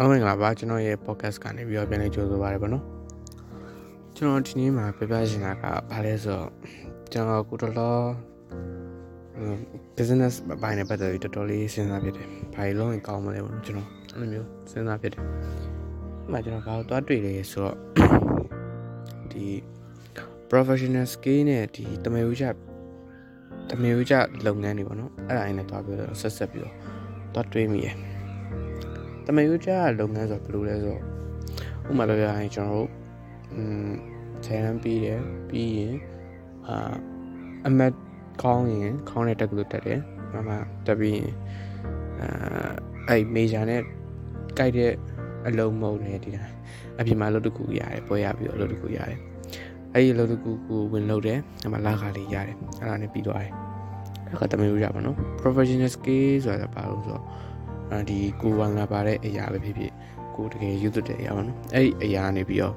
အားမင်္ဂလာပါကျွန်တော်ရဲ့ podcast ကနေပြီးတော့ပြန်လည်ကြိုဆိုပါရပါတော့ကျွန်တော်ဒီနေ့မှာပြပြချင်တာကဘာလဲဆိုတော့ကျွန်တော်ကိုတော်တော် business ဘိုင်းနဲ့ပတ်သက်ပြီးတော်တော်လေးစဉ်းစားဖြစ်တယ်ဘာလို့လုံးရင်ကောင်းမလဲပေါ့နော်ကျွန်တော်အဲ့လိုမျိုးစဉ်းစားဖြစ်တယ်အဲ့မှာကျွန်တော်ဘာလို့သွားတွေ့လဲဆိုတော့ဒီ professional skill နဲ့ဒီတမေဦးချတမေဦးချလုပ်ငန်းတွေပေါ့နော်အဲ့ဒါအရင်လည်းသွားပြီးတော့ဆက်ဆက်ပြီးတော့သွားတွေးမိရယ် တမယိုးကြလုပ်ငန်းဆိုဘယ်လိုလဲဆိုတော့ဥပမာပြောရရင်ကျွန်တော်တို့อืมဆယ်တန်းပြီးတယ်ပြီးရင်အာအမတ်ကောင်းရင်ခေါင်းနဲ့တက်လို့တက်တယ်မမတက်ပြီးရင်အာအဲ့မေဂျာနဲ့ကြိုက်တဲ့အလုံးမုံနဲ့ဒီတိုင်းအပြင်မှာအလုပ်တစ်ခုရတယ်ပွဲရပြီးတော့အလုပ်တစ်ခုရတယ်အဲ့ဒီအလုပ်တစ်ခုကိုဝင်လုပ်တယ်အမလာခါလေးရတယ်အဲ့ဒါနဲ့ပြီးသွားတယ်အဲ့ကတမယိုးရပါတော့ professional skill ဆိုတာဘာလို့ဆိုတော့ ဒီကိုဝမ်လာပါတဲ့အရာပဲဖြစ်ဖြစ်ကိုတကယ်ယူသွတဲ့အရာပါနော်အဲ့ဒီအရာနေပြီးတော့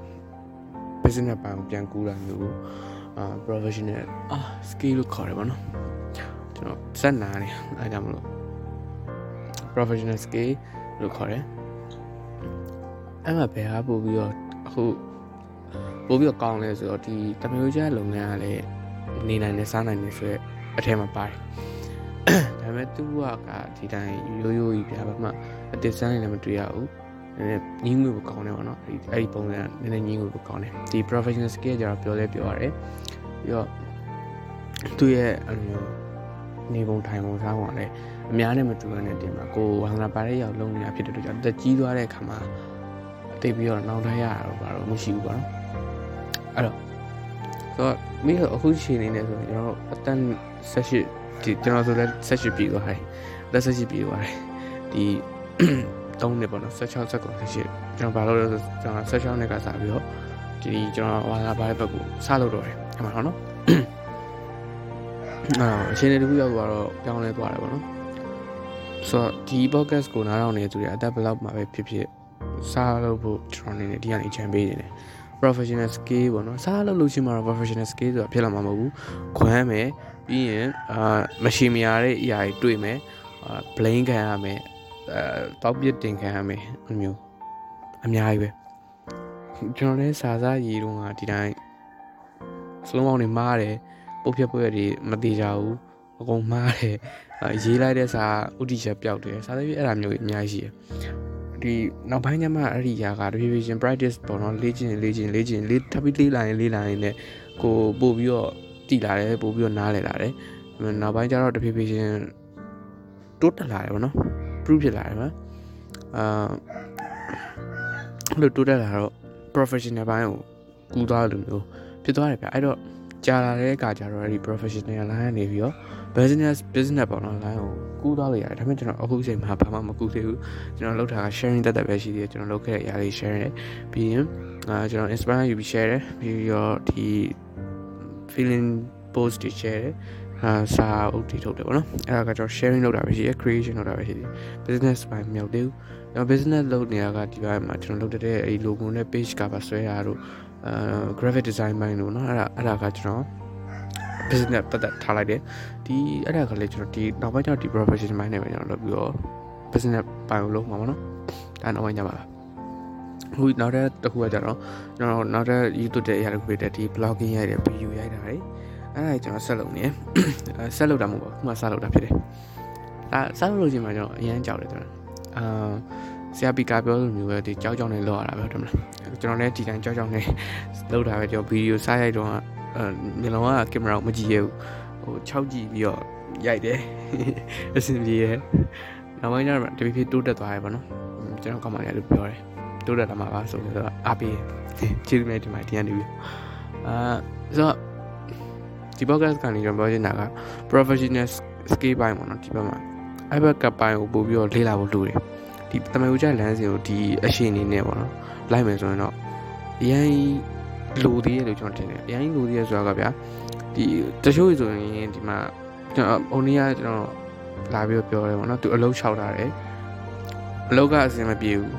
business ပိုင်းကိုပြန်ကူးတာမျိုးကိုအာ professional အာ skill လို့ခေါ်တယ်ပေါ့နော်ကျွန်တော်စက်နာနေအဲဒါမလို့ professional skill လို့ခေါ်တယ်အဲ့မှာဘယ်ဟာပို့ပြီးတော့အခုပို့ပြီးတော့ကောင်းလဲဆိုတော့ဒီတမျိုးချလုပ်ငန်းကလည်းနေနိုင်နေစားနိုင်နေဆိုရက်အထက်မှာပါတယ်ဒါ ပေမဲ့သူကကဒီတိုင်းရိုးရိုးကြီးပြဘာမှအတစ်စမ်းနေလည်းမတွေ့ရဘူးနည်းနည်းညီးငွေကိုကောင်းတယ်ပေါ့နော်အဲ့ဒီအဲ့ဒီပုံစံနည်းနည်းညီးငွေကိုကောင်းတယ်ဒီ professional skill ကြတော့ပြောလဲပြောရတယ်ပြီးတော့သူ့ရဲ့အမျိုးနေပုံထိုင်ပုံစားပုံကလည်းအများနဲ့မတူတဲ့တင်မှာကိုဝမ်လာပါတဲ့ရောက်လုံးနေတာဖြစ်တဲ့အတွက်ကြောင့်တက်ကြီးသွားတဲ့အခါမှာတိတ်ပြီးတော့နောက်ထပ်ရတာတော့ဘာလို့မရှိဘူးပေါ့နော်အဲ့တော့ဆိုတော့မိတော့အခုချိန်နေနေဆိုရင်ကျွန်တော်အတန်းဆက်ရှိ ဒီကျွန်တော်ဆိုလည်းဆက်ရှိပြီးသွားတယ်လက်ဆက်ရှိပြီးသွားတယ်ဒီ3နှစ်ပေါ့နော်16ဆက်ကုန်ဆက်ရှိကျွန်တော်ဘာလို့လဲဆိုကျွန်တော်16နှစ်ကစပြီးတော့ဒီကျွန်တော်ဝါလာပါတဲ့ဘက်ကိုစလုပ်တော့တယ်အမှန်တော့နော်အာအချိန်တခုရောက်သွားတော့ပြောင်းလဲသွားတယ်ပေါ့နော်ဆိုတော့ဒီ podcast ကိုနားထောင်နေသူတွေအသက်ဘယ်လောက်မှပဲဖြစ်ဖြစ်စားလို့ဖို့ကျွန်တော်နေနေဒီကနေချန်ပေးနေတယ် professional skill ပေါ့နော်စားလို့လို့ရှိမှတော့ professional skill ဆိုတာဖြစ်လာမှာမဟုတ်ဘူးခွမ်းမယ်ပြီးရင်အာမရှိမရတဲ့အရာတွေတွေ့မယ်အာ blame ခံရမယ်အဲတောက်ပြစ်တင်ခံရမယ်အမျိုးအများကြီးပဲကျွန်တော်လည်းစာစားရည်တော့ကဒီတိုင်းစလုံးပေါင်းနေမားတယ်ပုတ်ဖြတ်ပွဲတွေမသေးကြဘူးအကုန်မားတယ်ရေးလိုက်တဲ့စာဥတီချက်ပျောက်တယ်စာသဖြင့်အဲ့ဒါမျိုးအများကြီးရှိတယ် ဒီနောက်ပိုင်းကျမှအဲ့ဒီຢာက revision practice ပေါ့နော်လေ့ကျင့်လေ့ကျင့်လေ့ကျင့်လေ့ထပ်ပြီးလေ့လာရင်လေ့လာရင်လည်းကိုပို့ပြီးတော့တည်လာတယ်ပို့ပြီးတော့နားလည်လာတယ်နောက်ပိုင်းကျတော့တဖြည်းဖြည်းချင်းတိုးတက်လာတယ်ပေါ့နော် proof ဖြစ်လာတယ်ဗျအာလို့တိုးတက်လာတော့ professional ဘိုင်းကိုကူးသွားလို့မျိုးဖြစ်သွားတယ်ဗျအဲ့တော့ ကြာလာတဲ့အခါကျတော့ဒီ professional line ကနေပြီးတော့ business business ပေါ့နော် line ကိုကူးသွားလို့ရတယ်ဒါပေမဲ့ကျွန်တော်အခုအချိန်မှာဘာမှမကူးသေးဘူးကျွန်တော်လုပ်တာက sharing တက်တက်ပဲရှိသေးတယ်ကျွန်တော်လုပ်ခဲ့တဲ့အရာလေး share တယ်ပြီးရင်အာကျွန်တော် inspire ယူပြီး share တယ်ပြီးတော့ဒီ feeling post တွေ share တယ်အာစာအုပ်တွေထုတ်တယ်ပေါ့နော်အဲ့ဒါကကျွန်တော် sharing လုပ်တာပဲရှိတယ် creation လုပ်တာပဲရှိတယ် business ပိုင်းမရောက်သေးဘူးကျွန်တော် business လုပ်နေတာကဒီဘက်မှာကျွန်တော်လုပ်တဲ့အဲ့ logo နဲ့ page cover ဆွဲတာတို့ အာ graphic design ပိုင်းတို့เนาะအဲ့ဒါအဲ့ဒါကကျွန်တော် business ပတ်သက်ထားလိုက်တယ်ဒီအဲ့ဒါကလည်းကျွန်တော်ဒီနောက်ပိုင်းကျတော့ဒီ professional ပိုင်းနဲ့ပဲကျွန်တော်လုပ်ပြီးတော့ business ပိုင်းကိုလုပ်မှာပေါ့နော်ဒါနောက်ပိုင်းကျပါဟိုနောက်တဲ့တစ်ခုကကျတော့ကျွန်တော်နောက်တဲ့ YouTube တဲ့အရာတစ်ခုဖြစ်တဲ့ဒီ blogging ရိုက်တယ် video ရိုက်တာတွေအဲ့ဒါကျွန်တော်ဆက်လုပ်နေတယ်ဆက်လုပ်တာမဟုတ်ပါဘူးခုမှဆက်လုပ်တာဖြစ်တယ်ဒါဆက်လုပ်လို့ချင်းမှာကျွန်တော်အရင်ကြောက်တယ်ကျွန်တော်အာ ဆရာပီကာပြောလိုမျိုးပဲဒီကြောက်ကြောက်နေလောက်ရတာပဲဟုတ်တယ်မလားကျွန်တော်လည်းဒီတိုင်းကြောက်ကြောက်နေလောက်တာပဲကျွန်တော်ဗီဒီယိုစားရိုက်တော့အဲမျက်လုံးကကင်မရာကိုမကြည့်ရဘူးဟို6ကြည့်ပြီးတော့ရိုက်တယ်အဆင်ပြေရဲ့နောက်ပိုင်းကျတော့တဖြည်းဖြည်းတိုးတက်သွားရပါတော့ကျွန်တော်ကောင်းပါလေလို့ပြောတယ်တိုးတက်လာမှာပါဆိုတော့အားပေးကျေးဇူးများတင်ပါတယ်ဒီကနေပြီးအာဆိုတော့ဒီ podcast ကနေကျွန်တော်ပြောချင်တာက professional skill ပိုင်းပေါ့နော်ဒီဘက်မှာအဲ့ဘက်ကပိုင်းကိုပို့ပြီးတော့လေ့လာဖို့လိုတယ် ဒီတမန်ဦးကျလမ်းစဉ်ကိုဒီအရှိန်နေနဲ့ပေါ့နော်လိုက်မယ်ဆိုရင်တော့အရင်လိုသေးရလို့ကျွန်တော်ထင်တယ်အရင်လိုသေးရဆိုတာကဗျာဒီတချို့ဆိုရင်ဒီမှာကျွန်တော်အုံနီးကကျွန်တော်လာပြီးပြောတယ်ပေါ့နော်သူအလုံးလျှောက်ထားတယ်အလုံးကအစင်မပြေဘူး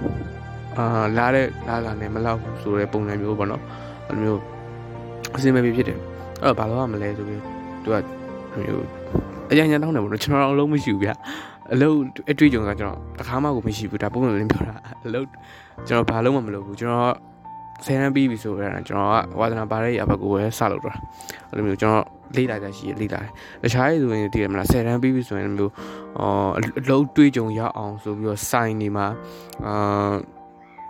အာလာတဲ့လာလာနဲ့မလောက်ဘူးဆိုတဲ့ပုံစံမျိုးပေါ့နော်အဲ့လိုမျိုးအစင်မပြေဖြစ်တယ်အဲ့တော့ဘာလို့မလဲဆိုပြီးသူကမျိုးအရင်ညာတောင်းတယ်ပေါ့နော်ကျွန်တော်အလုံးမရှိဘူးဗျ အလုပ်အတွေ့အကြုံကကျွန်တော်တစ်ခါမှကိုမရှိဘူးဒါပုံမှန်လေးပြောတာအလုပ်ကျွန်တော်ဘာလို့မှမလုပ်ဘူးကျွန်တော်ဆယ်ရန်ပြီးပြီဆိုတော့ကျွန်တော်ကဝါသနာပါတဲ့ရဘက်ကိုပဲစလုပ်တော့အဲ့လိုမျိုးကျွန်တော်လေးလာကြရှိလေးလာတယ်တခြားရေးဆိုရင်တည်ရမလားဆယ်ရန်ပြီးပြီဆိုရင်မျိုးအော်အလုပ်တွေ့ကြုံရအောင်ဆိုပြီးတော့စိုင်းနေမှာအာ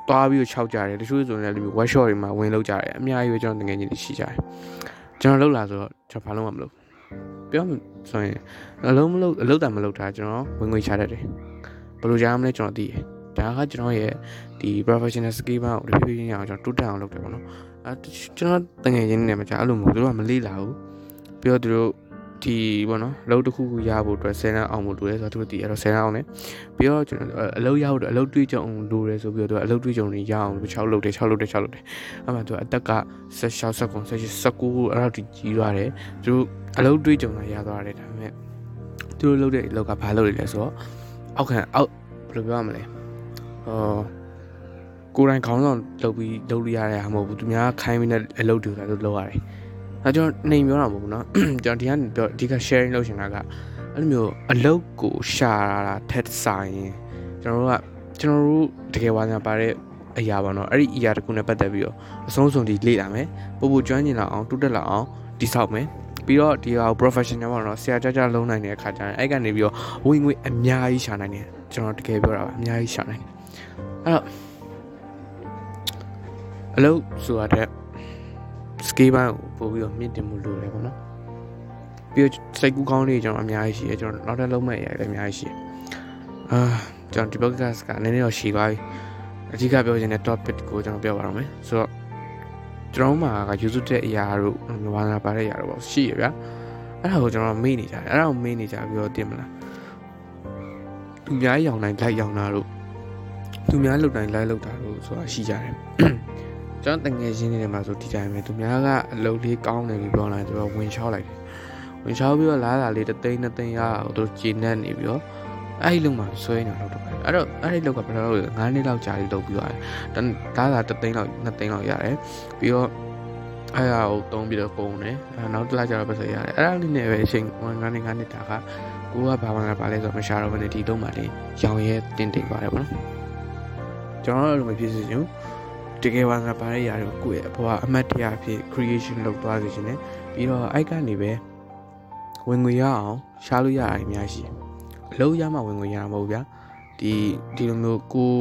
တွားပြီးတော့ခြောက်ကြတယ်တချို့ဆိုရင်လည်း workshop တွေမှာဝင်လုပ်ကြတယ်အများကြီးပဲကျွန်တော်တကယ်ကြီးရှိကြတယ်ကျွန်တော်လုပ်လာဆိုတော့ကျွန်တော်ဘာလို့မှမလုပ်ပြော ဆိုရင်အလုံးမလုပ်အလုပ်တာမလုပ်တာကျွန်တော်ဝင်ငွေချတတ်တယ်ဘယ်လိုကြားမလဲကျွန်တော်သိတယ်ဒါကကျွန်တော်ရဲ့ဒီ professional skill ဘာကိုတဖြည်းဖြည်းချင်းအောင်ကျွန်တော်တိုးတက်အောင်လုပ်တယ်ပေါ့နော်အဲကျွန်တော်တကယ်ချင်းနေမှာကြာအဲ့လိုမဟုတ်သူတို့ကမလေးလာဘူးပြီးတော့သူတို့ ဒီပေါ့နော်အလုပ်တစ်ခုခုရဖို့အတွက်10လမ်းအောင်ဖို့လိုတယ်ဆိုတော့သူတို့ဒီအဲ့တော့10လမ်းအောင်တယ်ပြီးတော့ကျွန်တော်အလုပ်ရဖို့အလုပ်တွေးကြုံလိုတယ်ဆိုပြီးတော့သူကအလုပ်တွေးကြုံတွေရအောင်6လုပ်တယ်6လုပ်တယ်6လုပ်တယ်အဲ့မှာသူအသက်က16 19 19 19အဲ့တော့ဒီကြီးသွားတယ်သူတို့အလုပ်တွေးကြုံတာရသွားတယ်ဒါပေမဲ့သူတို့လုပ်တဲ့အလုပ်ကဘာလုပ်ရလဲဆိုတော့အောက်ခံအောက်ဘယ်လိုပြောရမလဲအော်ကိုယ်တိုင်ခေါင်းဆောင်လုပ်ပြီးလုပ်ရရတာမဟုတ်ဘူးသူများခိုင်းပြီးတဲ့အလုပ်တွေလည်းလုပ်ရတယ် အဲကျွန်တော်နေပြောတာမဟုတ်ဘူးเนาะကျွန်တော်ဒီကပြောအဓိက sharing လုပ်ချင်တာကအဲ့လိုမျိုးအလုပ်ကိုရှာတာထက်ဆိုင်ရင်ကျွန်တော်တို့ကကျွန်တော်တို့တကယ်ဝါညာပါတဲ့အရာပါเนาะအဲ့ဒီအရာတခုနဲ့ပတ်သက်ပြီးတော့အဆုံးစုံဒီလေ့လာမယ်ပို့ပို့ကျွမ်းကျင်လာအောင်တိုးတက်လာအောင်တိဆောက်မယ်ပြီးတော့ဒီဟာ professional ပေါ့နော်ဆရာကြကြလုံးနိုင်တဲ့အခါကျရင်အဲ့ကနေပြီးတော့ဝင်ငွေအများကြီးရှာနိုင်တယ်ကျွန်တော်တကယ်ပြောတာပါအများကြီးရှာနိုင်တယ်အဲ့တော့အလုပ်ဆိုတာတဲ့ skill ဘန်းကိုပို့ပြီးတော့မြင့်တင်မှုလိုတယ်ပေါ့နော်ပြီးတော့စိတ်ကူးကောင်းလေးကျွန်တော်အများကြီးရှိတယ်ကျွန်တော်နောက်ထပ်လုံးမဲ့အရာတွေအများကြီးရှိတယ်အာကျွန်တော်ဒီ podcast ကနည်းနည်းတော့ရှည်သွားပြီအဓိကပြောချင်တဲ့ topic ကိုကျွန်တော်ပြောပါတော့မယ်ဆိုတော့ကျွန်တော်မှာက user တဲ့အရာတို့ဘာသာပါတဲ့အရာတို့ပေါ့ရှိရဗျာအဲ့ဒါကိုကျွန်တော်မေ့နေကြတယ်အဲ့ဒါကိုမေ့နေကြပြီးတော့တင်မလားသူများရောင်တိုင်း live ရောင်တာတို့သူများလုတ်တိုင်း live လုတ်တာတို့ဆိုတာရှိကြတယ် ကျွန်တော်တငယ်ချင်းတွေမှာဆိုဒီတိုင်းပဲသူများကအလုပ်လေးကောင်းတယ်လို့ပြောလာကျွန်တော်ဝင်ချောက်လိုက်တယ်ဝင်ချောက်ပြီးတော့လားလာလေးတသိန်းနှစ်သိန်းရအောင်သူဂျင်းနဲ့နေပြီးတော့အဲ့ဒီလုံမှာဆွဲနေတော့တော့အဲ့တော့အဲ့ဒီလောက်ကဘယ်လိုလဲ9နှစ်လောက်ကြာပြီးလုပ်ပြီးသွားတယ်ဒါသာတသိန်းလောက်2သိန်းလောက်ရတယ်ပြီးတော့အဲ့ဒါကိုတုံးပြီးတော့ပုံတယ်နောက်တစ်လကြာတော့ပတ်စရတယ်အဲ့ဒါလေးနဲ့ပဲအချိန်9နှစ်9နှစ်တာကကိုကဘာမှမပါလဲဆိုတော့မရှာတော့ဘဲနဲ့ဒီတုံးမှလေးရောင်ရဲတင်တင်ပါတယ်ပေါ့နော်ကျွန်တော်တို့လိုမဖြစ်စေချင် တကယ်ပါငါပါတဲ့ຢာတွေကိုကိုယ့်ရဲ့အပေါ်ကအမှတ်တရအဖြစ် creation လုပ်သွားစေချင်တယ်ပြီးတော့အိုက်ကနေပဲဝင်ငွေရအောင်ရှားလို့ရတာအများကြီးအလုပ်ရမှဝင်ငွေရမှာမဟုတ်ဗျာဒီဒီလိုမျိုးကို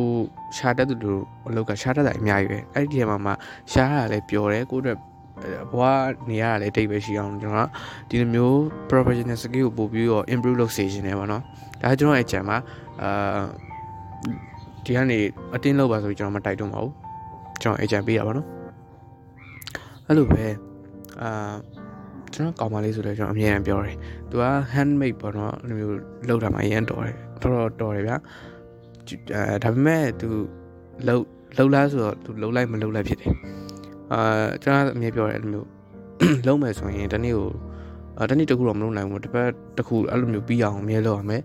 ရှာတတ်သူတို့အလုပ်ကရှာတတ်တာအများကြီးပဲအဲ့ဒီထဲမှာမှရှာတာလည်းပျော်တယ်ကိုယ့်အတွက်ဘဝနေရတာလည်းတိတ်ပဲရှိအောင်ကျွန်တော်ဒီလိုမျိုး professional skill ကိုပို့ပြီးတော့ improve လုပ်စေချင်တယ်ပေါ့နော်ဒါကျွန်တော်ရဲ့ channel မှာအာဒီကနေအတင်းလုပ်ပါဆိုပြီးကျွန်တော်မတိုက်တွန်းပါဘူး ကျွန်တော် agent ပေးတာပါနော်အဲ့လိုပဲအာကျွန်တော်ကောင်မလေးဆိုလဲကျွန်တော်အမြဲတမ်းပြောတယ်သူက handmade ပေါ့နော်အဲ့လိုမျိုးလုပ်တာမှအရင်တော်တယ်တော်တော်တော်တယ်ဗျာအဲဒါပေမဲ့သူလှုပ်လှုပ်လားဆိုတော့သူလှုပ်လိုက်မလှုပ်လိုက်ဖြစ်တယ်အာကျွန်တော်အမြဲပြောတယ်အဲ့လိုမျိုးလုံးမယ်ဆိုရင်တနေ့ကိုအာတနေ့တခုတော့မလုပ်နိုင်ဘူးတစ်ပတ်တစ်ခုအဲ့လိုမျိုးပြီးအောင်အမြဲလုပ်ရမယ်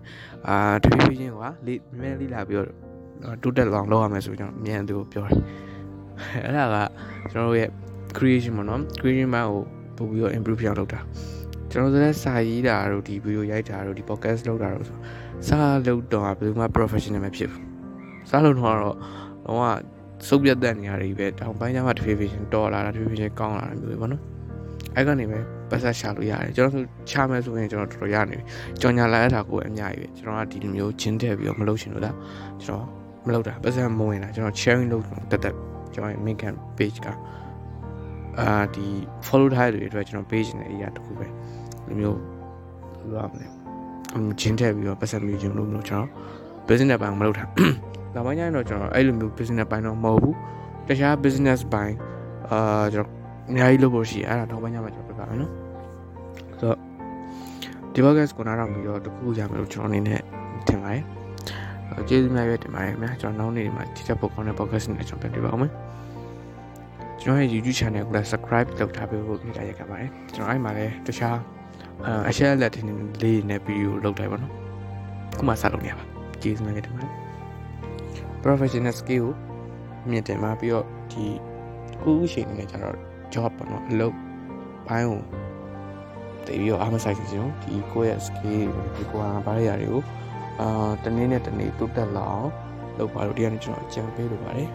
အာတဖြည်းဖြည်းချင်းကွာလေးအမြဲလေးလာပြီးတော့တိုးတက်လောင်လုပ်ရမယ်ဆိုကျွန်တော်အမြဲသူကိုပြောတယ် အဲ့ဒါကကျွန်တော်တို့ရဲ့ creation ပေါ့နော် creation မှာကိုပို့ပြီးတော့ improve ပြောင်းလုပ်တာကျွန်တော်တို့စာရေးတာတို့ဒီ video ရိုက်တာတို့ဒီ podcast လုပ်တာတို့ဆိုစာလုပ်တော့ဘယ်သူမှ professional မဖြစ်ဘူးစာလုပ်တော့တော့တော့စုပ်ပြတ်တဲ့နေရာတွေပဲတောင်ပိုင်းကျမှတဖြည်းဖြည်းချင်းတော်လာတာတဖြည်းဖြည်းချင်းကောင်းလာတာမျိုးပဲပေါ့နော်အဲ့ကနေပဲပတ်ဆက်ရှာလို့ရတယ်ကျွန်တော်ဆိုချမယ်ဆိုရင်ကျွန်တော်တော်တော်ရနေပြီကြော်ညာလာရတာကိုအများကြီးပဲကျွန်တော်ကဒီလိုမျိုးချင်းထည့်ပြီးတော့မလုပ်ချင်လို့လားကျွန်တော်မလုပ်တာပတ်ဆက်မဝင်တာကျွန်တော် sharing လုပ်တက်တက် ကျွန်တော်ရဲ့ main camp page ကအာဒီ follow ထားတဲ့တွေအတွက်ကျွန်တော် page နဲ့အရာတစ်ခုပဲဒီမျိုးဘယ်လိုရမလဲအမ်ဂျင်းထည့်ပြီးတော့ပတ်ဆက်မျိုးချင်းလို့မလို့ကျွန်တော် business ပိုင်းမလုပ်တာနောက်ပိုင်းကျရင်တော့ကျွန်တော်အဲ့လိုမျိုး business ပိုင်းတော့မဟုတ်ဘူးတခြား business ပိုင်းအာကျွန်တော်အများကြီးလုပ်ဖို့ရှိအဲ့ဒါနောက်ပိုင်းကျမှကျွန်တော်ပြပါမယ်နော်ဆိုတော့ဒီ podcast ကိုနားထောင်ပြီးတော့တခုရမယ်လို့ကျွန်တော်အနေနဲ့ထင်ပါတယ်ကျေးဇူးများရွက်တင်ပါတယ်ခင်ဗျာကျွန်တော်နောက်နေ့မှာဒီချက်ပုတ်ကောင်းတဲ့ podcast နဲ့ကျွန်တော်ပြန်ပြပါဦးမယ် ကျွန်တော်ရဲ့ YouTube channel ကိုလည်း subscribe လုပ်ထားပေးဖို့မြှတာရက်ခဲ့ပါတယ်ကျွန်တော်အဲ့မှာလည်းတခြားအရှက်လက်တင်လေးနဲ့ဗီဒီယိုလုပ်တိုင်းပါနော်ခုမှစလုပ်နေရပါကျေးဇူးများရွက်တင်ပါတယ် professional skill ကိုမြင့်တင်มาပြီးတော့ဒီခုခုရှိနေကြတော့ job ပေါ့နော်အလုပ်ဘိုင်းကိုတည်ပြီးတော့အားမဆိုင်စီစဉ်ဒီကိုယ့်ရဲ့ skill ဒီကိုယ်ဟာဘာရရာတွေကိုအာတနေ့နဲ့တနေ့တိုးတက်လာအောင်လုပ်ပါလို့တရားနဲ့ကျွန်တော်အကြံပေးလိုပါတယ်